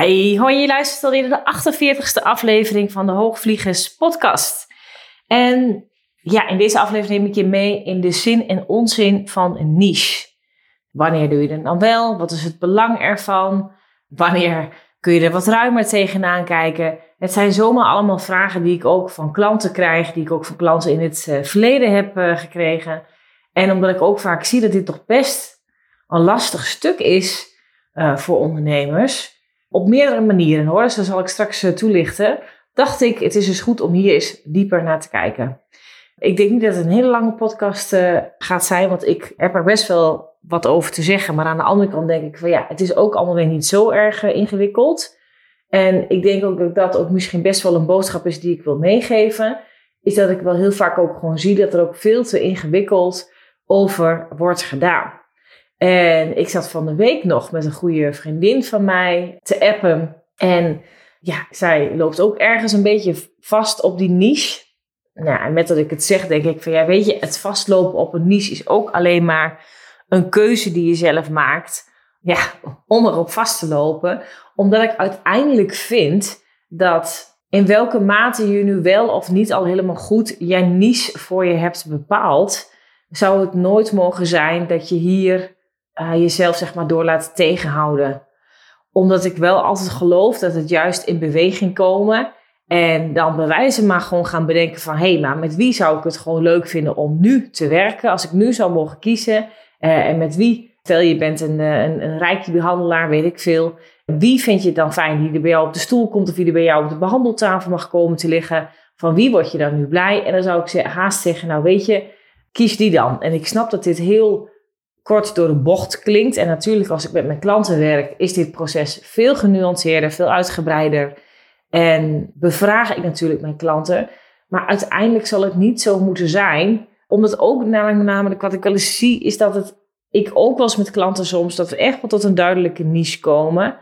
Hey, hoi, je luistert naar de 48e aflevering van de Hoogvliegers podcast. En ja, in deze aflevering neem ik je mee in de zin en onzin van een niche. Wanneer doe je het dan wel? Wat is het belang ervan? Wanneer kun je er wat ruimer tegenaan kijken? Het zijn zomaar allemaal vragen die ik ook van klanten krijg, die ik ook van klanten in het eh, verleden heb eh, gekregen. En omdat ik ook vaak zie dat dit toch best een lastig stuk is uh, voor ondernemers op meerdere manieren hoor, dus dat zal ik straks eh, toelichten, dacht ik, het is dus goed om hier eens dieper naar te kijken. Ik denk niet dat het een hele lange podcast uh, gaat zijn, want ik heb er best wel wat over te zeggen. Maar aan de andere kant denk ik van ja, het is ook allemaal weer niet zo erg ingewikkeld. En ik denk ook dat dat ook misschien best wel een boodschap is die ik wil meegeven. Is dat ik wel heel vaak ook gewoon zie dat er ook veel te ingewikkeld over wordt gedaan. En ik zat van de week nog met een goede vriendin van mij te appen. En ja, zij loopt ook ergens een beetje vast op die niche. Nou, en met dat ik het zeg, denk ik van ja, weet je, het vastlopen op een niche is ook alleen maar een keuze die je zelf maakt. Ja, om erop vast te lopen. Omdat ik uiteindelijk vind dat in welke mate je nu wel of niet al helemaal goed je niche voor je hebt bepaald, zou het nooit mogen zijn dat je hier uh, jezelf zeg maar door laten tegenhouden. Omdat ik wel altijd geloof dat het juist in beweging komen. En dan bewijzen maar gewoon gaan bedenken van... hé, hey, maar met wie zou ik het gewoon leuk vinden om nu te werken? Als ik nu zou mogen kiezen. Uh, en met wie? Stel je bent een, eh, een, een rijke behandelaar, weet ik veel. Wie vind je het dan fijn die er bij jou op de stoel komt... of wie er bij jou op de behandeltafel mag komen te liggen? Van wie word je dan nu blij? En dan zou ik haast zeggen, nou weet je, kies die dan. En ik snap dat dit heel kort door de bocht klinkt. En natuurlijk, als ik met mijn klanten werk, is dit proces veel genuanceerder, veel uitgebreider. En bevraag ik natuurlijk mijn klanten. Maar uiteindelijk zal het niet zo moeten zijn. Omdat ook namelijk wat ik wel eens zie, is dat het. Ik ook wel eens met klanten soms dat we echt wel tot een duidelijke niche komen.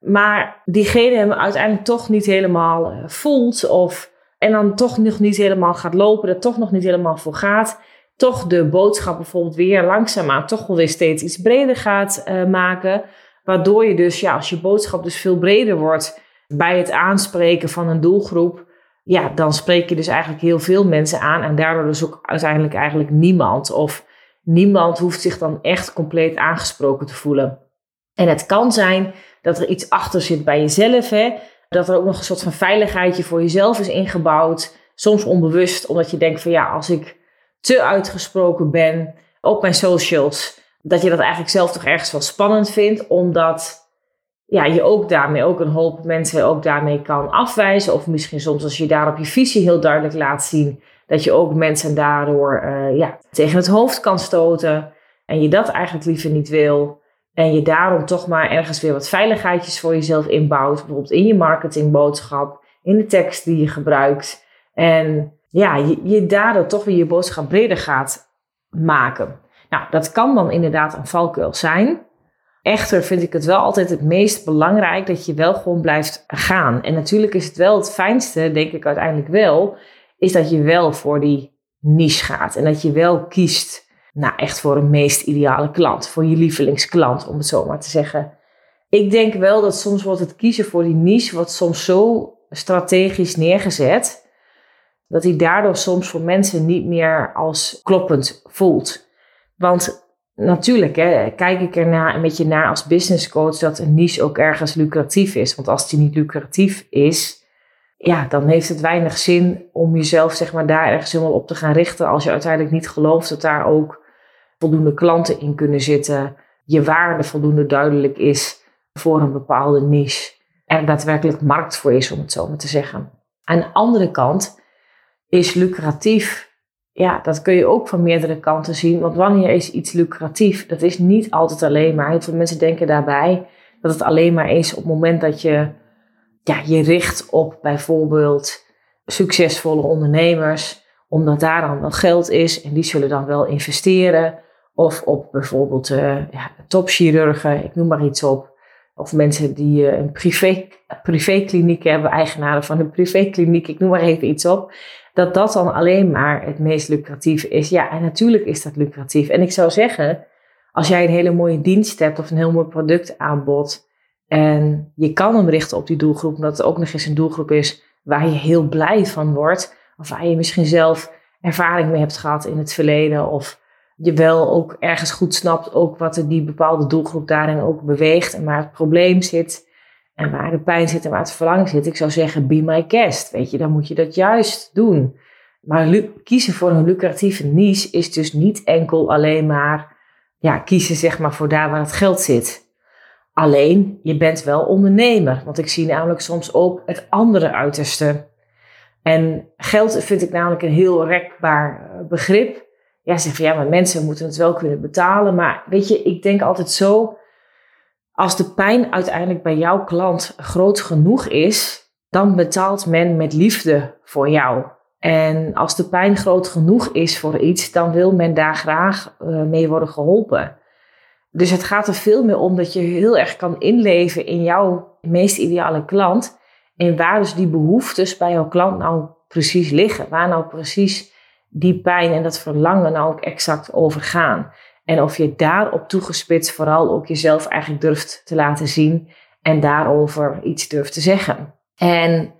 Maar diegene hem uiteindelijk toch niet helemaal eh, voelt. Of, en dan toch nog niet helemaal gaat lopen, er toch nog niet helemaal voor gaat toch de boodschap bijvoorbeeld weer langzaamaan toch wel weer steeds iets breder gaat uh, maken. Waardoor je dus, ja, als je boodschap dus veel breder wordt bij het aanspreken van een doelgroep, ja, dan spreek je dus eigenlijk heel veel mensen aan en daardoor dus ook uiteindelijk eigenlijk niemand. Of niemand hoeft zich dan echt compleet aangesproken te voelen. En het kan zijn dat er iets achter zit bij jezelf, hè? dat er ook nog een soort van veiligheidje voor jezelf is ingebouwd. Soms onbewust, omdat je denkt van ja, als ik te uitgesproken ben op mijn socials, dat je dat eigenlijk zelf toch ergens wel spannend vindt, omdat ja, je ook daarmee ook een hoop mensen ook daarmee kan afwijzen. Of misschien soms als je daar op je visie heel duidelijk laat zien, dat je ook mensen daardoor uh, ja, tegen het hoofd kan stoten. En je dat eigenlijk liever niet wil. En je daarom toch maar ergens weer wat veiligheidjes voor jezelf inbouwt. Bijvoorbeeld in je marketingboodschap, in de tekst die je gebruikt. En ja, je, je daardoor toch weer je boodschap breder gaat maken. Nou, dat kan dan inderdaad een valkuil zijn. Echter vind ik het wel altijd het meest belangrijk dat je wel gewoon blijft gaan. En natuurlijk is het wel het fijnste, denk ik uiteindelijk wel, is dat je wel voor die niche gaat. En dat je wel kiest, nou echt voor een meest ideale klant, voor je lievelingsklant, om het zo maar te zeggen. Ik denk wel dat soms wordt het kiezen voor die niche, wordt soms zo strategisch neergezet dat hij daardoor soms voor mensen niet meer als kloppend voelt. Want natuurlijk, hè, kijk ik er een beetje naar als business coach dat een niche ook ergens lucratief is. Want als die niet lucratief is, ja, dan heeft het weinig zin om jezelf zeg maar, daar ergens helemaal op te gaan richten. Als je uiteindelijk niet gelooft dat daar ook voldoende klanten in kunnen zitten. Je waarde voldoende duidelijk is voor een bepaalde niche. Er daadwerkelijk markt voor is, om het zo maar te zeggen. Aan de andere kant is lucratief ja, dat kun je ook van meerdere kanten zien. Want wanneer is iets lucratief? Dat is niet altijd alleen maar. Heel veel mensen denken daarbij dat het alleen maar is op het moment dat je ja, je richt op bijvoorbeeld succesvolle ondernemers, omdat daar dan wel geld is en die zullen dan wel investeren. Of op bijvoorbeeld uh, ja, topchirurgen, ik noem maar iets op. Of mensen die uh, een privé, privékliniek hebben, eigenaren van een privékliniek, ik noem maar even iets op. Dat dat dan alleen maar het meest lucratief is. Ja, en natuurlijk is dat lucratief. En ik zou zeggen, als jij een hele mooie dienst hebt of een heel mooi productaanbod. En je kan hem richten op die doelgroep, omdat het ook nog eens een doelgroep is waar je heel blij van wordt. Of waar je misschien zelf ervaring mee hebt gehad in het verleden. Of je wel ook ergens goed snapt ook wat er die bepaalde doelgroep daarin ook beweegt. En waar het probleem zit. En waar de pijn zit en waar het verlangen zit. Ik zou zeggen, be my guest. Weet je, dan moet je dat juist doen. Maar kiezen voor een lucratieve niche is dus niet enkel alleen maar ja, kiezen zeg maar voor daar waar het geld zit. Alleen, je bent wel ondernemer. Want ik zie namelijk soms ook het andere uiterste. En geld vind ik namelijk een heel rekbaar eh, begrip. Ja, zeg van ja, maar mensen moeten het wel kunnen betalen. Maar weet je, ik denk altijd zo. Als de pijn uiteindelijk bij jouw klant groot genoeg is, dan betaalt men met liefde voor jou. En als de pijn groot genoeg is voor iets, dan wil men daar graag uh, mee worden geholpen. Dus het gaat er veel meer om dat je heel erg kan inleven in jouw meest ideale klant. En waar dus die behoeftes bij jouw klant nou precies liggen. Waar nou precies die pijn en dat verlangen nou ook exact over gaan. En of je daarop toegespitst vooral ook jezelf eigenlijk durft te laten zien en daarover iets durft te zeggen. En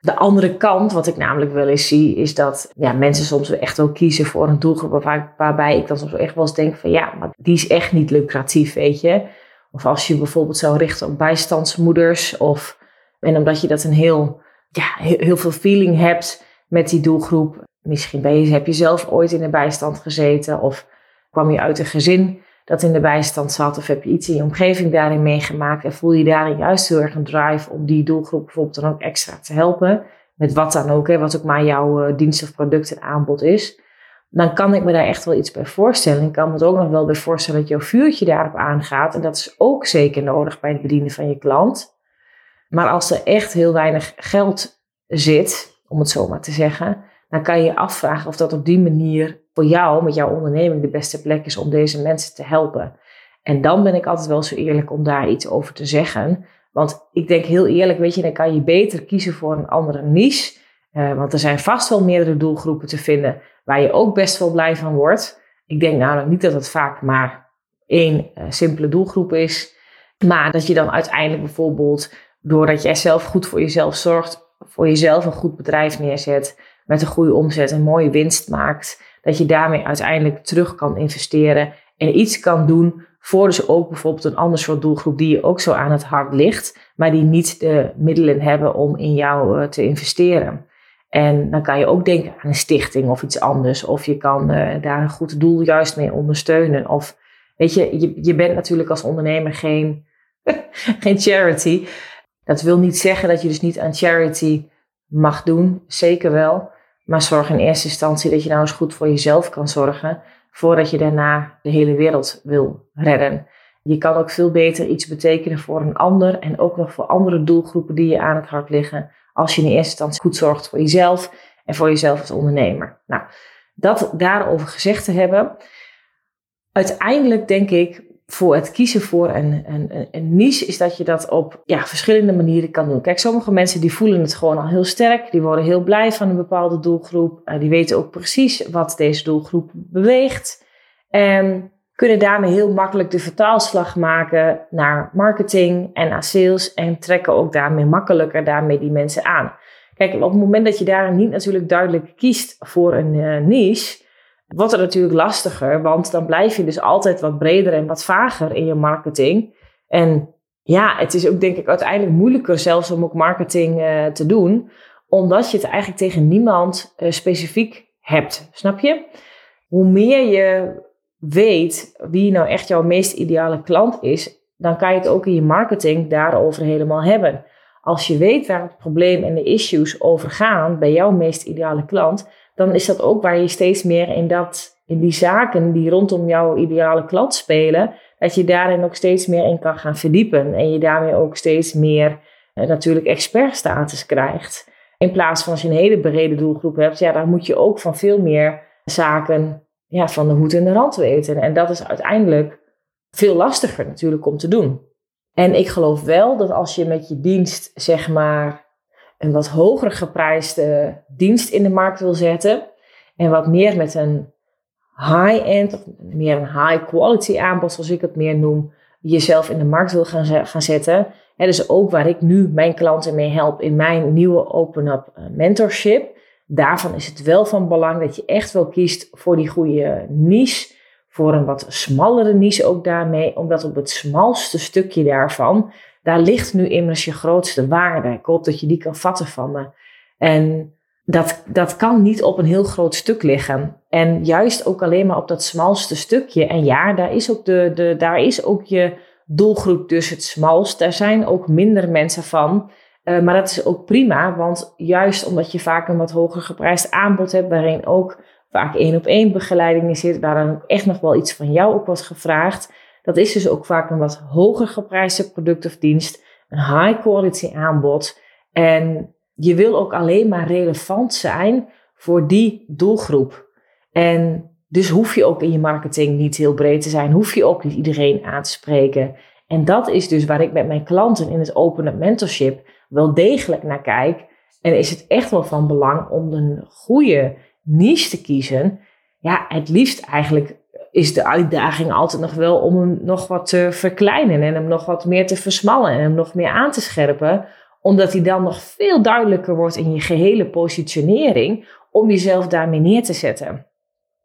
de andere kant, wat ik namelijk wel eens zie, is dat ja, mensen soms echt wel kiezen voor een doelgroep waarbij ik dan soms echt wel eens denk van ja, maar die is echt niet lucratief, weet je. Of als je bijvoorbeeld zou richten op bijstandsmoeders of en omdat je dat een heel, ja, heel, veel feeling hebt met die doelgroep. Misschien ben je, heb je zelf ooit in de bijstand gezeten of kwam je uit een gezin dat in de bijstand zat of heb je iets in je omgeving daarin meegemaakt en voel je daarin juist heel erg een drive om die doelgroep bijvoorbeeld dan ook extra te helpen, met wat dan ook, hè, wat ook maar jouw uh, dienst of product en aanbod is, dan kan ik me daar echt wel iets bij voorstellen. Ik kan me het ook nog wel bij voorstellen dat jouw vuurtje daarop aangaat en dat is ook zeker nodig bij het bedienen van je klant. Maar als er echt heel weinig geld zit, om het zo maar te zeggen, dan kan je je afvragen of dat op die manier voor jou, met jouw onderneming, de beste plek is om deze mensen te helpen. En dan ben ik altijd wel zo eerlijk om daar iets over te zeggen. Want ik denk heel eerlijk, weet je, dan kan je beter kiezen voor een andere niche. Uh, want er zijn vast wel meerdere doelgroepen te vinden waar je ook best wel blij van wordt. Ik denk namelijk niet dat het vaak maar één uh, simpele doelgroep is. Maar dat je dan uiteindelijk bijvoorbeeld, doordat jij zelf goed voor jezelf zorgt, voor jezelf een goed bedrijf neerzet, met een goede omzet een mooie winst maakt, dat je daarmee uiteindelijk terug kan investeren en iets kan doen voor dus ook bijvoorbeeld een ander soort doelgroep die je ook zo aan het hart ligt, maar die niet de middelen hebben om in jou eh, te investeren. En dan kan je ook denken aan een stichting of iets anders. Of je kan uh, daar een goed doel juist mee ondersteunen. Of weet je, je, je bent natuurlijk als ondernemer geen, geen charity. Dat wil niet zeggen dat je dus niet aan charity mag doen. Zeker wel. Maar zorg in eerste instantie dat je nou eens goed voor jezelf kan zorgen, voordat je daarna de hele wereld wil redden. Je kan ook veel beter iets betekenen voor een ander en ook nog voor andere doelgroepen die je aan het hart liggen, als je in eerste instantie goed zorgt voor jezelf en voor jezelf als ondernemer. Nou, dat daarover gezegd te hebben. Uiteindelijk denk ik voor het kiezen voor een, een, een niche is dat je dat op ja, verschillende manieren kan doen. Kijk, sommige mensen die voelen het gewoon al heel sterk. Die worden heel blij van een bepaalde doelgroep. Uh, die weten ook precies wat deze doelgroep beweegt. En kunnen daarmee heel makkelijk de vertaalslag maken naar marketing en naar sales. En trekken ook daarmee makkelijker daarmee die mensen aan. Kijk, op het moment dat je daar niet natuurlijk duidelijk kiest voor een uh, niche wordt het natuurlijk lastiger, want dan blijf je dus altijd wat breder en wat vager in je marketing. En ja, het is ook denk ik uiteindelijk moeilijker zelfs om ook marketing uh, te doen, omdat je het eigenlijk tegen niemand uh, specifiek hebt. Snap je? Hoe meer je weet wie nou echt jouw meest ideale klant is, dan kan je het ook in je marketing daarover helemaal hebben. Als je weet waar het probleem en de issues over gaan bij jouw meest ideale klant, dan is dat ook waar je steeds meer in, dat, in die zaken die rondom jouw ideale klant spelen, dat je daarin ook steeds meer in kan gaan verdiepen. En je daarmee ook steeds meer uh, natuurlijk expertstatus krijgt. In plaats van als je een hele brede doelgroep hebt, ja, dan moet je ook van veel meer zaken ja, van de hoed en de rand weten. En dat is uiteindelijk veel lastiger natuurlijk om te doen. En ik geloof wel dat als je met je dienst, zeg maar, een wat hoger geprijsde dienst in de markt wil zetten. En wat meer met een high-end, of meer een high-quality aanbod, zoals ik het meer noem, jezelf in de markt wil gaan, gaan zetten. En dus ook waar ik nu mijn klanten mee help in mijn nieuwe Open Up eh, Mentorship. Daarvan is het wel van belang dat je echt wel kiest voor die goede niche. Voor een wat smallere niche ook daarmee. Omdat op het smalste stukje daarvan, daar ligt nu immers je grootste waarde. Ik hoop dat je die kan vatten van me. En dat, dat kan niet op een heel groot stuk liggen. En juist ook alleen maar op dat smalste stukje. En ja, daar is ook, de, de, daar is ook je doelgroep dus het smalst. Daar zijn ook minder mensen van. Uh, maar dat is ook prima, want juist omdat je vaak een wat hoger geprijsd aanbod hebt, waarin ook vaak één op één begeleiding in zit, waar dan ook echt nog wel iets van jou ook wordt gevraagd. Dat is dus ook vaak een wat hoger geprijsde product of dienst, een high quality aanbod. En je wil ook alleen maar relevant zijn voor die doelgroep. En dus hoef je ook in je marketing niet heel breed te zijn, hoef je ook niet iedereen aan te spreken. En dat is dus waar ik met mijn klanten in het Open Mentorship wel degelijk naar kijk. En is het echt wel van belang om een goede niche te kiezen. Ja, het liefst eigenlijk is de uitdaging altijd nog wel om hem nog wat te verkleinen en hem nog wat meer te versmallen en hem nog meer aan te scherpen, omdat hij dan nog veel duidelijker wordt in je gehele positionering om jezelf daarmee neer te zetten.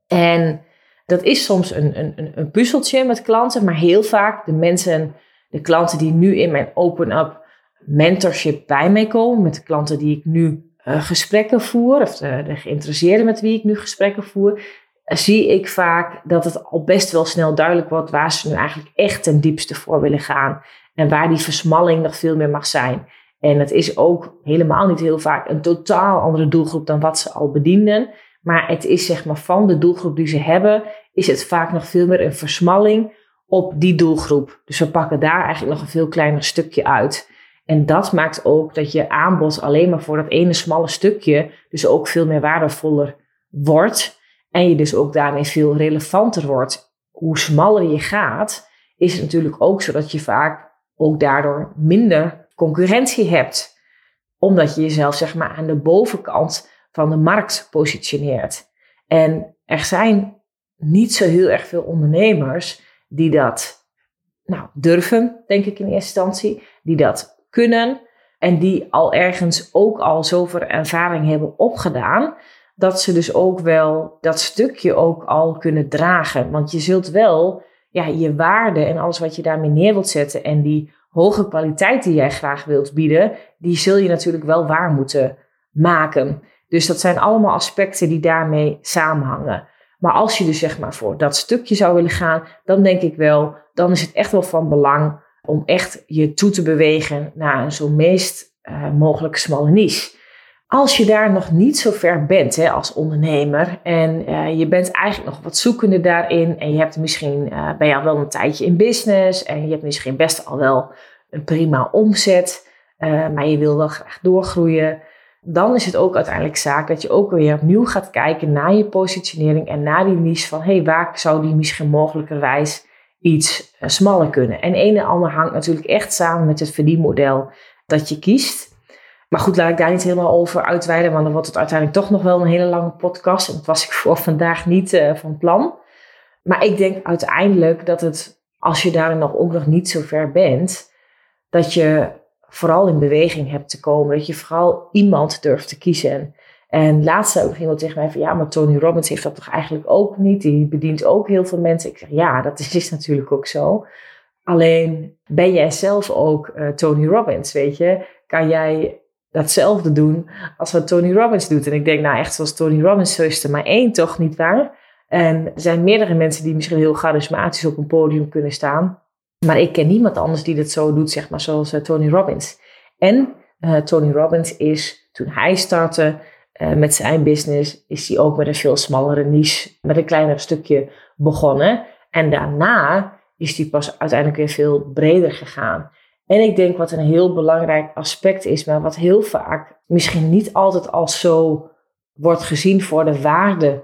En dat is soms een, een, een puzzeltje met klanten, maar heel vaak de mensen, de klanten die nu in mijn open-up mentorship bij mij komen, met de klanten die ik nu uh, gesprekken voer, of de geïnteresseerden met wie ik nu gesprekken voer, zie ik vaak dat het al best wel snel duidelijk wordt waar ze nu eigenlijk echt ten diepste voor willen gaan. En waar die versmalling nog veel meer mag zijn. En het is ook helemaal niet heel vaak een totaal andere doelgroep dan wat ze al bedienden. Maar het is zeg maar van de doelgroep die ze hebben, is het vaak nog veel meer een versmalling op die doelgroep. Dus we pakken daar eigenlijk nog een veel kleiner stukje uit. En dat maakt ook dat je aanbod alleen maar voor dat ene smalle stukje dus ook veel meer waardevoller wordt. En je dus ook daarmee veel relevanter wordt. Hoe smaller je gaat, is het natuurlijk ook zo dat je vaak ook daardoor minder concurrentie hebt. Omdat je jezelf zeg maar aan de bovenkant van de markt positioneert. En er zijn niet zo heel erg veel ondernemers die dat nou, durven, denk ik in eerste instantie, die dat kunnen en die al ergens ook al zoveel ervaring hebben opgedaan, dat ze dus ook wel dat stukje ook al kunnen dragen. Want je zult wel ja, je waarde en alles wat je daarmee neer wilt zetten en die hoge kwaliteit die jij graag wilt bieden, die zul je natuurlijk wel waar moeten maken. Dus dat zijn allemaal aspecten die daarmee samenhangen. Maar als je dus zeg maar voor dat stukje zou willen gaan, dan denk ik wel, dan is het echt wel van belang om echt je toe te bewegen naar een zo meest uh, mogelijk smalle niche. Als je daar nog niet zo ver bent hè, als ondernemer en uh, je bent eigenlijk nog wat zoekende daarin en je hebt misschien, ben je al wel een tijdje in business en je hebt misschien best al wel een prima omzet, maar je wil wel graag doorgroeien, dan is het ook uiteindelijk zaak dat je ook weer opnieuw gaat kijken naar je positionering en naar die niche van hey, waar zou die misschien mogelijkerwijs iets uh, smaller kunnen. En een en ander hangt natuurlijk echt samen met het verdienmodel dat je kiest. Maar goed, laat ik daar niet helemaal over uitweiden, want dan wordt het uiteindelijk toch nog wel een hele lange podcast. En dat was ik voor vandaag niet uh, van plan. Maar ik denk uiteindelijk dat het, als je daar nog ook nog niet zo ver bent, dat je vooral in beweging hebt te komen. Dat je vooral iemand durft te kiezen. En laatst zei ook iemand tegen mij van ja, maar Tony Robbins heeft dat toch eigenlijk ook niet? Die bedient ook heel veel mensen. Ik zeg ja, dat is, natuurlijk ook zo. Alleen ben jij zelf ook uh, Tony Robbins, weet je? Kan jij datzelfde doen als wat Tony Robbins doet? En ik denk nou echt zoals Tony Robbins, zo is er maar één toch, niet waar? En er zijn meerdere mensen die misschien heel charismatisch op een podium kunnen staan. Maar ik ken niemand anders die dat zo doet, zeg maar, zoals uh, Tony Robbins. En uh, Tony Robbins is, toen hij startte, uh, met zijn business is hij ook met een veel smallere niche, met een kleiner stukje begonnen. En daarna is hij pas uiteindelijk weer veel breder gegaan. En ik denk wat een heel belangrijk aspect is, maar wat heel vaak misschien niet altijd als zo wordt gezien voor de waarde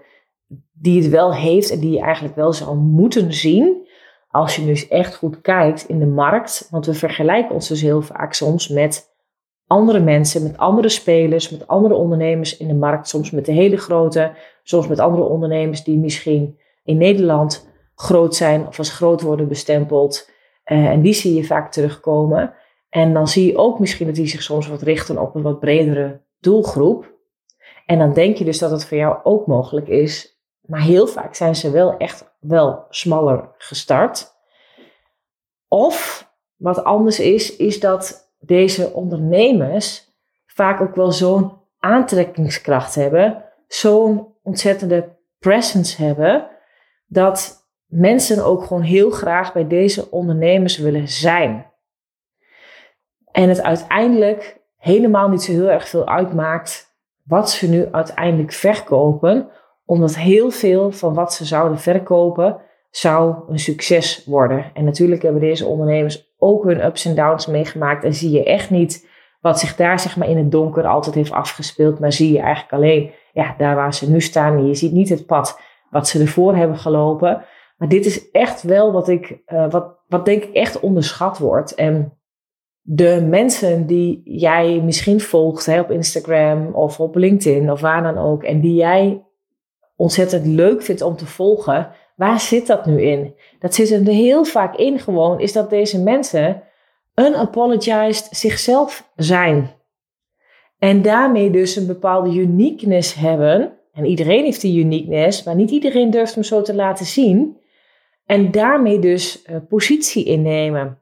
die het wel heeft en die je eigenlijk wel zou moeten zien. Als je dus echt goed kijkt in de markt, want we vergelijken ons dus heel vaak soms met andere mensen, met andere spelers, met andere ondernemers in de markt, soms met de hele grote, soms met andere ondernemers die misschien in Nederland groot zijn of als groot worden bestempeld. Uh, en die zie je vaak terugkomen. En dan zie je ook misschien dat die zich soms wat richten op een wat bredere doelgroep. En dan denk je dus dat het voor jou ook mogelijk is. Maar heel vaak zijn ze wel echt wel smaller gestart. Of wat anders is, is dat deze ondernemers vaak ook wel zo'n aantrekkingskracht hebben, zo'n ontzettende presence hebben, dat mensen ook gewoon heel graag bij deze ondernemers willen zijn. En het uiteindelijk helemaal niet zo heel erg veel uitmaakt wat ze nu uiteindelijk verkopen, omdat heel veel van wat ze zouden verkopen zou een succes worden. En natuurlijk hebben deze ondernemers ook hun ups en downs meegemaakt en zie je echt niet wat zich daar zeg maar in het donker altijd heeft afgespeeld, maar zie je eigenlijk alleen ja, daar waar ze nu staan je ziet niet het pad wat ze ervoor hebben gelopen. Maar dit is echt wel wat ik, uh, wat, wat denk ik echt onderschat wordt. En de mensen die jij misschien volgt hè, op Instagram of op LinkedIn of waar dan ook, en die jij ontzettend leuk vindt om te volgen, waar zit dat nu in? Dat zit er heel vaak in gewoon, is dat deze mensen unapologized zichzelf zijn. En daarmee dus een bepaalde uniqueness hebben. En iedereen heeft die uniqueness, maar niet iedereen durft hem zo te laten zien. En daarmee dus uh, positie innemen.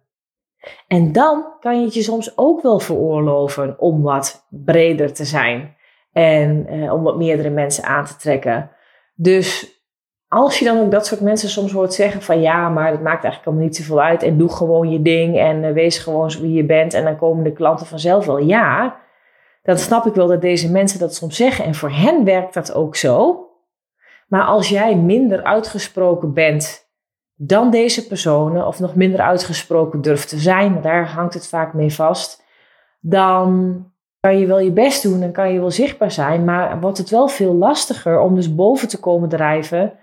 En dan kan je het je soms ook wel veroorloven om wat breder te zijn. En uh, om wat meerdere mensen aan te trekken. Dus als je dan ook dat soort mensen soms hoort zeggen van ja, maar het maakt eigenlijk allemaal niet zoveel uit. En doe gewoon je ding en uh, wees gewoon wie je bent. En dan komen de klanten vanzelf wel. Ja, dan snap ik wel dat deze mensen dat soms zeggen. En voor hen werkt dat ook zo. Maar als jij minder uitgesproken bent dan deze personen, of nog minder uitgesproken durft te zijn, daar hangt het vaak mee vast, dan kan je wel je best doen en kan je wel zichtbaar zijn, maar wordt het wel veel lastiger om dus boven te komen drijven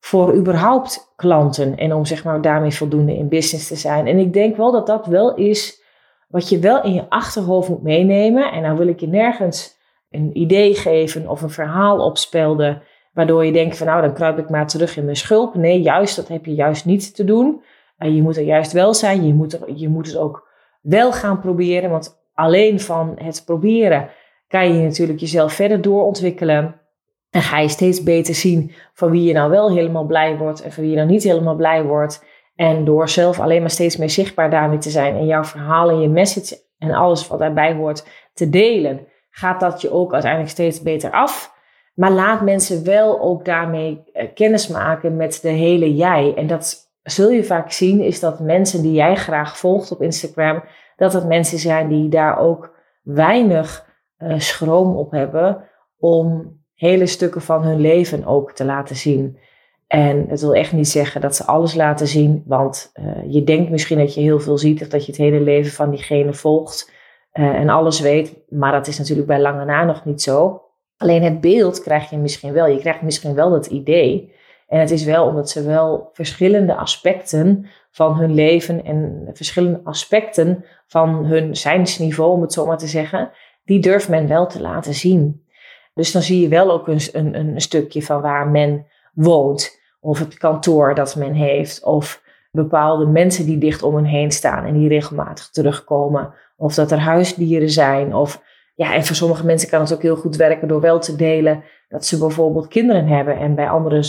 voor überhaupt klanten en om zeg maar daarmee voldoende in business te zijn. En ik denk wel dat dat wel is wat je wel in je achterhoofd moet meenemen. En nou wil ik je nergens een idee geven of een verhaal opspelden Waardoor je denkt van nou, dan kruip ik maar terug in mijn schulp. Nee, juist, dat heb je juist niet te doen. Uh, je moet er juist wel zijn. Je moet, er, je moet het ook wel gaan proberen. Want alleen van het proberen kan je natuurlijk jezelf verder doorontwikkelen. En ga je steeds beter zien van wie je nou wel helemaal blij wordt en van wie je nou niet helemaal blij wordt. En door zelf alleen maar steeds meer zichtbaar daarmee te zijn en jouw verhaal en je message en alles wat daarbij hoort te delen, gaat dat je ook uiteindelijk steeds beter af. Maar laat mensen wel ook daarmee uh, kennis maken met de hele jij. En dat zul je vaak zien, is dat mensen die jij graag volgt op Instagram, dat het mensen zijn die daar ook weinig uh, schroom op hebben om hele stukken van hun leven ook te laten zien. En het wil echt niet zeggen dat ze alles laten zien, want uh, je denkt misschien dat je heel veel ziet of dat je het hele leven van diegene volgt en alles weet, maar dat is natuurlijk bij lange na nog niet zo. Alleen het beeld krijg je misschien wel. Je krijgt misschien wel dat idee. En het is wel omdat ze wel verschillende aspecten van hun leven en verschillende aspecten van hun zijnsniveau, om het zo maar te zeggen, die durft men wel te laten zien. Dus dan zie je wel ook een, een, een stukje van waar men woont, of het kantoor dat men heeft, of bepaalde mensen die dicht om hen heen staan en die regelmatig terugkomen, of dat er huisdieren zijn, of ja, en voor sommige mensen kan het ook heel goed werken door wel te delen dat ze bijvoorbeeld kinderen hebben. En bij anderen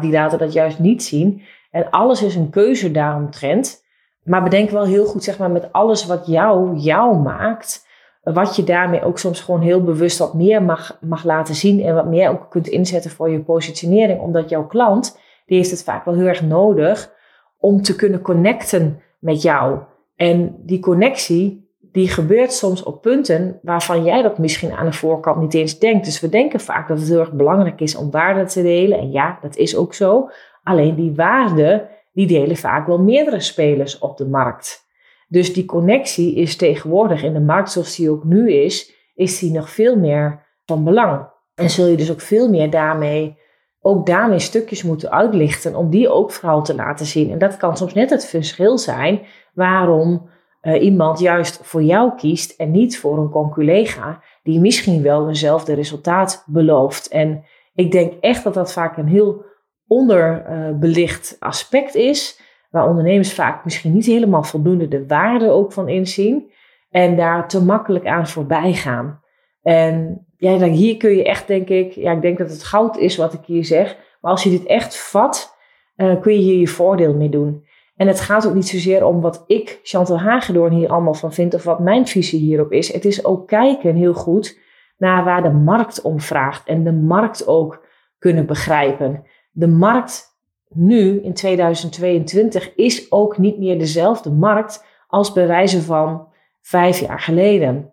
die laten dat juist niet zien. En alles is een keuze daaromtrent. Maar bedenk wel heel goed, zeg maar, met alles wat jou, jou maakt. Wat je daarmee ook soms gewoon heel bewust wat meer mag, mag laten zien. En wat meer ook kunt inzetten voor je positionering. Omdat jouw klant, die heeft het vaak wel heel erg nodig om te kunnen connecten met jou. En die connectie, die gebeurt soms op punten waarvan jij dat misschien aan de voorkant niet eens denkt. Dus we denken vaak dat het heel erg belangrijk is om waarde te delen. En ja, dat is ook zo. Alleen die waarde, die delen vaak wel meerdere spelers op de markt. Dus die connectie is tegenwoordig in de markt zoals die ook nu is, is die nog veel meer van belang. En zul je dus ook veel meer daarmee, ook daarmee stukjes moeten uitlichten om die ook vooral te laten zien. En dat kan soms net het verschil zijn waarom uh, iemand juist voor jou kiest en niet voor een conculega die misschien wel eenzelfde resultaat belooft. En ik denk echt dat dat vaak een heel onderbelicht aspect is, waar ondernemers vaak misschien niet helemaal voldoende de waarde ook van inzien en daar te makkelijk aan voorbij gaan. En ja, hier kun je echt, denk ik, ja, ik denk dat het goud is wat ik hier zeg, maar als je dit echt vat, uh, kun je hier je voordeel mee doen. En het gaat ook niet zozeer om wat ik, Chantal Hagedoorn, hier allemaal van vind of wat mijn visie hierop is. Het is ook kijken heel goed naar waar de markt om vraagt en de markt ook kunnen begrijpen. De markt nu in 2022 is ook niet meer dezelfde markt als bij wijze van vijf jaar geleden.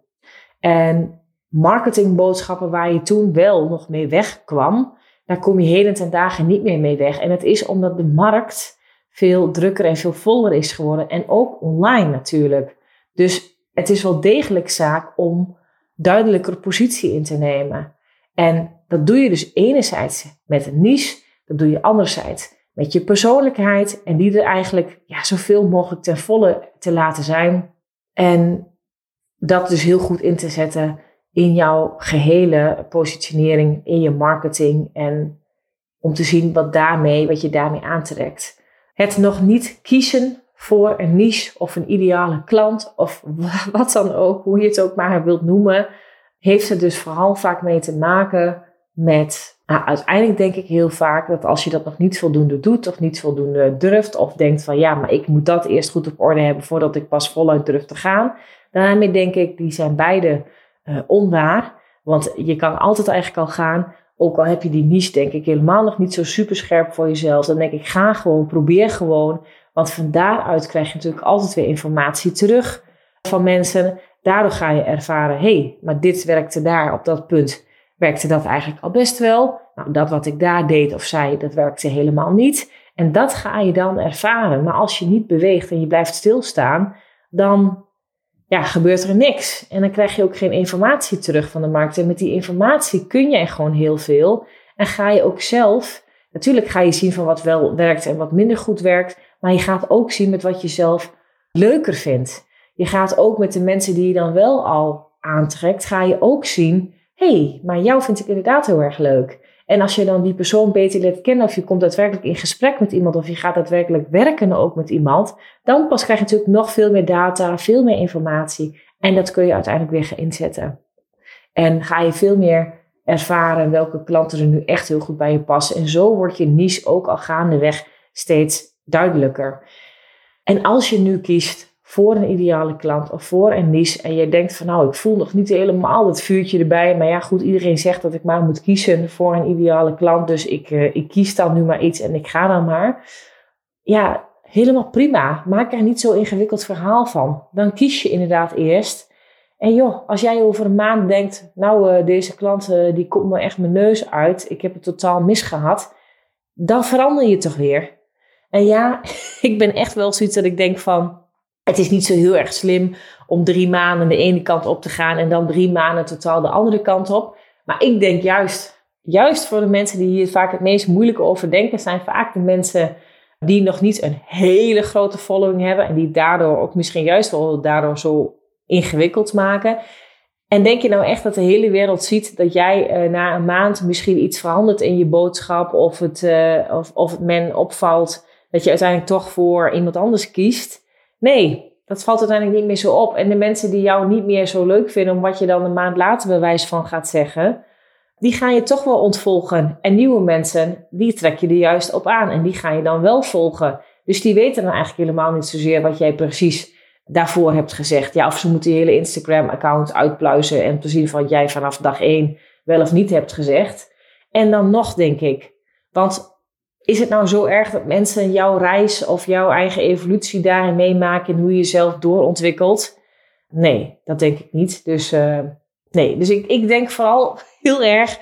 En marketingboodschappen waar je toen wel nog mee wegkwam, daar kom je heden ten dagen niet meer mee weg. En het is omdat de markt veel drukker en veel voller is geworden. En ook online natuurlijk. Dus het is wel degelijk zaak om duidelijker positie in te nemen. En dat doe je dus enerzijds met een niche, dat doe je anderzijds met je persoonlijkheid en die er eigenlijk ja, zoveel mogelijk ten volle te laten zijn. En dat dus heel goed in te zetten in jouw gehele positionering, in je marketing en om te zien wat daarmee, wat je daarmee aantrekt. Het nog niet kiezen voor een niche of een ideale klant of wat dan ook, hoe je het ook maar wilt noemen, heeft er dus vooral vaak mee te maken met, nou, uiteindelijk denk ik heel vaak dat als je dat nog niet voldoende doet of niet voldoende durft of denkt van ja, maar ik moet dat eerst goed op orde hebben voordat ik pas voluit durf te gaan, daarmee denk ik, die zijn beide uh, onwaar. Want je kan altijd eigenlijk al gaan ook al heb je die niche denk ik helemaal nog niet zo super scherp voor jezelf, dan denk ik ga gewoon, probeer gewoon. Want van daaruit krijg je natuurlijk altijd weer informatie terug van mensen. Daardoor ga je ervaren, hé, hey, maar dit werkte daar op dat punt. Werkte dat eigenlijk al best wel? Nou, dat wat ik daar deed of zei, dat werkte helemaal niet. En dat ga je dan ervaren. Maar als je niet beweegt en je blijft stilstaan, dan ja, gebeurt er niks. En dan krijg je ook geen informatie terug van de markt. En met die informatie kun je gewoon heel veel. En ga je ook zelf, natuurlijk ga je zien van wat wel werkt en wat minder goed werkt. Maar je gaat ook zien met wat je zelf leuker vindt. Je gaat ook met de mensen die je dan wel al aantrekt, ga je ook zien, hey, maar jou vind ik inderdaad heel erg leuk. En als je dan die persoon beter leert kennen, of je komt daadwerkelijk in gesprek met iemand, of je gaat daadwerkelijk werken ook met iemand, dan pas krijg je natuurlijk nog veel meer data, veel meer informatie. En dat kun je uiteindelijk weer gaan inzetten. En ga je veel meer ervaren welke klanten er nu echt heel goed bij je passen. En zo wordt je niche ook al gaandeweg steeds duidelijker. En als je nu kiest voor een ideale klant of voor een niche en je denkt van nou, ik voel nog niet helemaal dat vuurtje erbij, maar ja goed, iedereen zegt dat ik maar moet kiezen voor een ideale klant, dus ik, uh, ik kies dan nu maar iets en ik ga dan maar. Ja, helemaal prima. Maak er niet zo ingewikkeld verhaal van. Dan kies je inderdaad eerst. En joh, als jij over een maand denkt, nou uh, deze klant uh, die komt me echt mijn neus uit, ik heb het totaal misgehad, dan verander je toch weer. En ja, ik ben echt wel zoiets dat ik denk van, het is niet zo heel erg slim om drie maanden de ene kant op te gaan en dan drie maanden totaal de andere kant op. Maar ik denk juist, juist voor de mensen die hier vaak het meest moeilijke over denken, zijn vaak de mensen die nog niet een hele grote following hebben en die daardoor ook misschien juist wel daardoor zo ingewikkeld maken. En denk je nou echt dat de hele wereld ziet dat jij uh, na een maand misschien iets verandert in je boodschap of het, uh, of, of men opvalt dat je uiteindelijk toch voor iemand anders kiest? Nee, dat valt uiteindelijk niet meer zo op. En de mensen die jou niet meer zo leuk vinden, om wat je dan een maand later bewijs van gaat zeggen, die gaan je toch wel ontvolgen. En nieuwe mensen, die trek je er juist op aan en die ga je dan wel volgen. Dus die weten dan eigenlijk helemaal niet zozeer wat jij precies daarvoor hebt gezegd. Ja, of ze moeten je hele Instagram-account uitpluizen en te zien van wat jij vanaf dag één wel of niet hebt gezegd. En dan nog, denk ik. Want is het nou zo erg dat mensen jouw reis of jouw eigen evolutie daarin meemaken en hoe je jezelf doorontwikkelt? nee, dat denk ik niet. Dus uh, nee, dus ik, ik denk vooral heel erg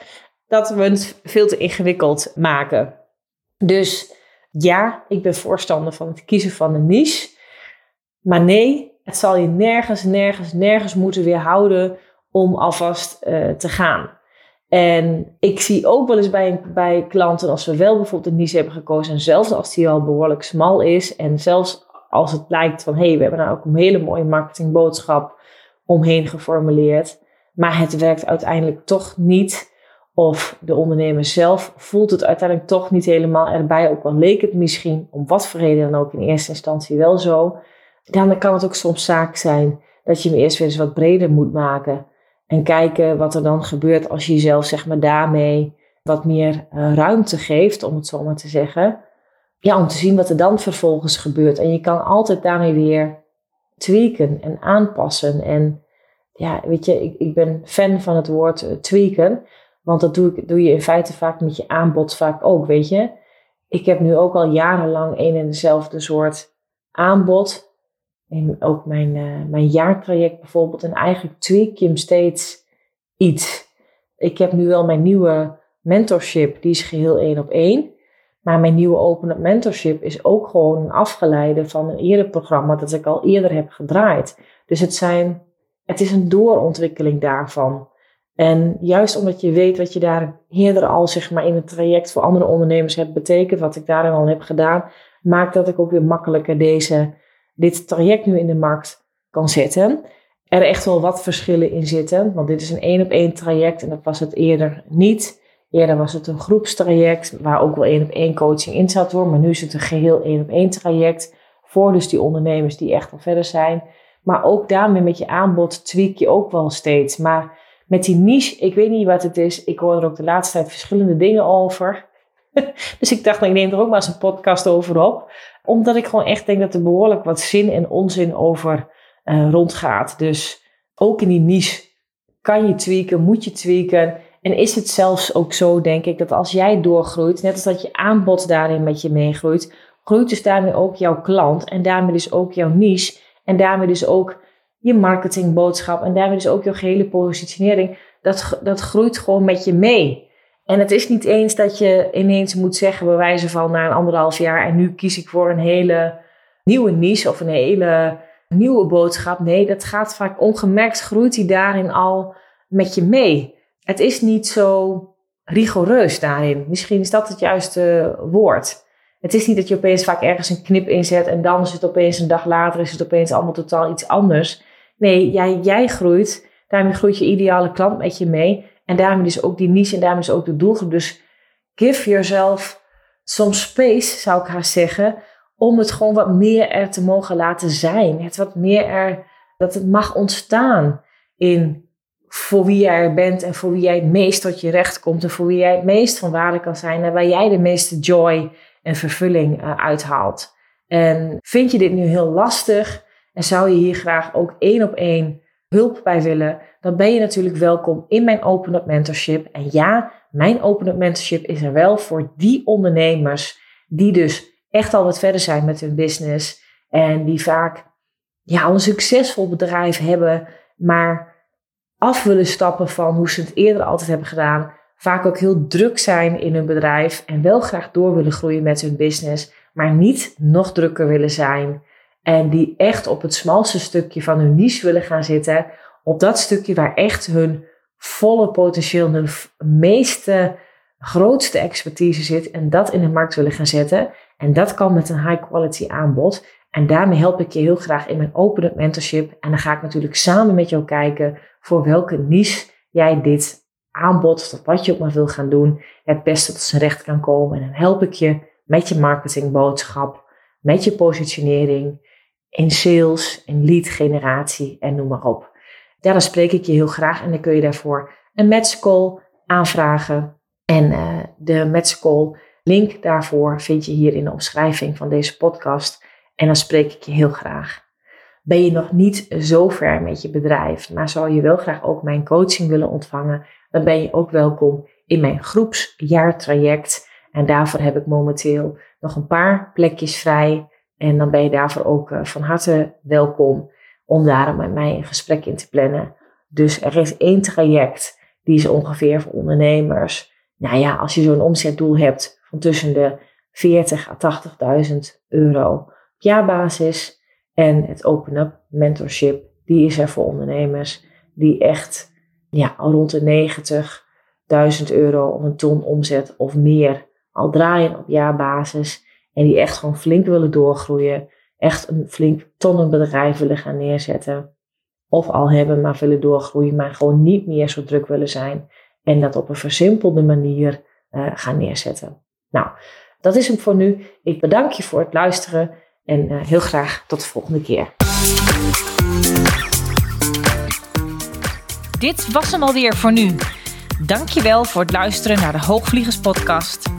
dat we het veel te ingewikkeld maken. Dus ja, ik ben voorstander van het kiezen van een niche. Maar nee, het zal je nergens, nergens, nergens moeten weerhouden om alvast uh, te gaan. En ik zie ook wel eens bij, bij klanten, als we wel bijvoorbeeld een niche hebben gekozen, en zelfs als die al behoorlijk smal is, en zelfs als het lijkt van hé, hey, we hebben nou ook een hele mooie marketingboodschap omheen geformuleerd, maar het werkt uiteindelijk toch niet. Of de ondernemer zelf voelt het uiteindelijk toch niet helemaal erbij. Ook al leek het misschien om wat voor reden dan ook in eerste instantie wel zo. Dan kan het ook soms zaak zijn dat je hem eerst weer eens wat breder moet maken. En kijken wat er dan gebeurt als je jezelf zeg maar daarmee wat meer eh, ruimte geeft, om het zo maar te zeggen. Ja, om te zien wat er dan vervolgens gebeurt. En je kan altijd daarmee weer tweaken en aanpassen. En ja, weet je, ik, ik ben fan van het woord uh, tweaken. Want dat doe, ik, doe je in feite vaak met je aanbod vaak ook, weet je. Ik heb nu ook al jarenlang een en dezelfde soort aanbod in ook mijn, uh, mijn jaartraject bijvoorbeeld. En eigenlijk tweak je hem steeds iets. Ik heb nu wel mijn nieuwe mentorship, die is geheel één op één. Maar mijn nieuwe open mentorship is ook gewoon een afgeleide van een eerder programma dat ik al eerder heb gedraaid. Dus het, zijn, het is een doorontwikkeling daarvan. En juist omdat je weet wat je daar eerder al zeg maar, in het traject voor andere ondernemers hebt betekend, wat ik daarin al heb gedaan, maakt dat ik ook weer makkelijker deze dit traject nu in de markt kan zetten. Er echt wel wat verschillen in zitten, want dit is een één op één traject en dat was het eerder niet. Eerder was het een groepstraject waar ook wel één op één coaching in zat hoor, maar nu is het een geheel één op één traject voor dus die ondernemers die echt al verder zijn. Maar ook daarmee met je aanbod tweak je ook wel steeds. Maar met die niche, ik weet niet wat het is. Ik hoor er ook de laatste tijd verschillende dingen over. dus ik dacht, nou, ik neem er ook maar eens een podcast over op. Omdat ik gewoon echt denk dat er behoorlijk wat zin en onzin over uh, rondgaat. Dus ook in die niche kan je tweaken, moet je tweaken. En is het zelfs ook zo, denk ik, dat als jij doorgroeit, net als dat je aanbod daarin met je meegroeit, groeit dus daarmee ook jouw klant en daarmee dus ook jouw niche en daarmee dus ook je marketingboodschap en daarmee dus ook jouw gehele positionering. Dat, dat groeit gewoon met je mee. En het is niet eens dat je ineens moet zeggen, bij wijze van na een anderhalf jaar, en nu kies ik voor een hele nieuwe niche of een hele nieuwe boodschap. Nee, dat gaat vaak ongemerkt, groeit die daarin al met je mee. Het is niet zo rigoureus daarin. Misschien is dat het juiste woord. Het is niet dat je opeens vaak ergens een knip inzet en dan is het opeens een dag later, is het opeens allemaal totaal iets anders. Nee, jij, jij groeit, daarmee groeit je ideale klant met je mee. En daarmee is ook die niche en daarmee is ook de doelgroep. Dus give yourself some space, zou ik haast zeggen, om het gewoon wat meer er te mogen laten zijn. Het wat meer er, dat het mag ontstaan in voor wie jij er bent en voor wie jij het meest tot je recht komt en voor wie jij het meest van waarde kan zijn en waar jij de meeste joy en vervulling uh, uithaalt. En vind je dit nu heel lastig en zou je hier graag ook één op één hulp bij willen, dan ben je natuurlijk welkom in mijn Open Up Mentorship. En ja, mijn Open Up Mentorship is er wel voor die ondernemers die dus echt al wat verder zijn met hun business en die vaak ja, al een succesvol bedrijf hebben, maar af willen stappen van hoe ze het eerder altijd hebben gedaan. Vaak ook heel druk zijn in hun bedrijf en wel graag door willen groeien met hun business, maar niet nog drukker willen zijn. En die echt op het smalste stukje van hun niche willen gaan zitten. Op dat stukje waar echt hun volle potentieel, hun meeste, grootste expertise zit. En dat in de markt willen gaan zetten. En dat kan met een high quality aanbod. En daarmee help ik je heel graag in mijn open mentorship. En dan ga ik natuurlijk samen met jou kijken voor welke niche jij dit aanbod, of wat je ook maar wil gaan doen, het beste tot zijn recht kan komen. En dan help ik je met je marketingboodschap, met je positionering, in sales, in lead generatie en noem maar op. Ja, dan spreek ik je heel graag en dan kun je daarvoor een match call aanvragen. En uh, de match call link daarvoor vind je hier in de omschrijving van deze podcast. En dan spreek ik je heel graag. Ben je nog niet zo ver met je bedrijf, maar zou je wel graag ook mijn coaching willen ontvangen, dan ben je ook welkom in mijn groepsjaartraject. En daarvoor heb ik momenteel nog een paar plekjes vrij. En dan ben je daarvoor ook eh, van harte welkom om daarom met mij een gesprek in te plannen. Dus er is één traject, die is ongeveer voor ondernemers. Nou ja, als je zo'n omzetdoel hebt van tussen de 40 à 80.000 euro op jaarbasis. En het Open Up Mentorship, die is er voor ondernemers die echt ja, al rond de 90.000 euro of een ton omzet of meer al draaien op jaarbasis. En die echt gewoon flink willen doorgroeien. Echt een flink tonnenbedrijf willen gaan neerzetten. Of al hebben, maar willen doorgroeien, maar gewoon niet meer zo druk willen zijn. En dat op een versimpelde manier uh, gaan neerzetten. Nou, dat is hem voor nu. Ik bedank je voor het luisteren en uh, heel graag tot de volgende keer. Dit was hem alweer voor nu. Dankjewel voor het luisteren naar de Hoogvliegers podcast.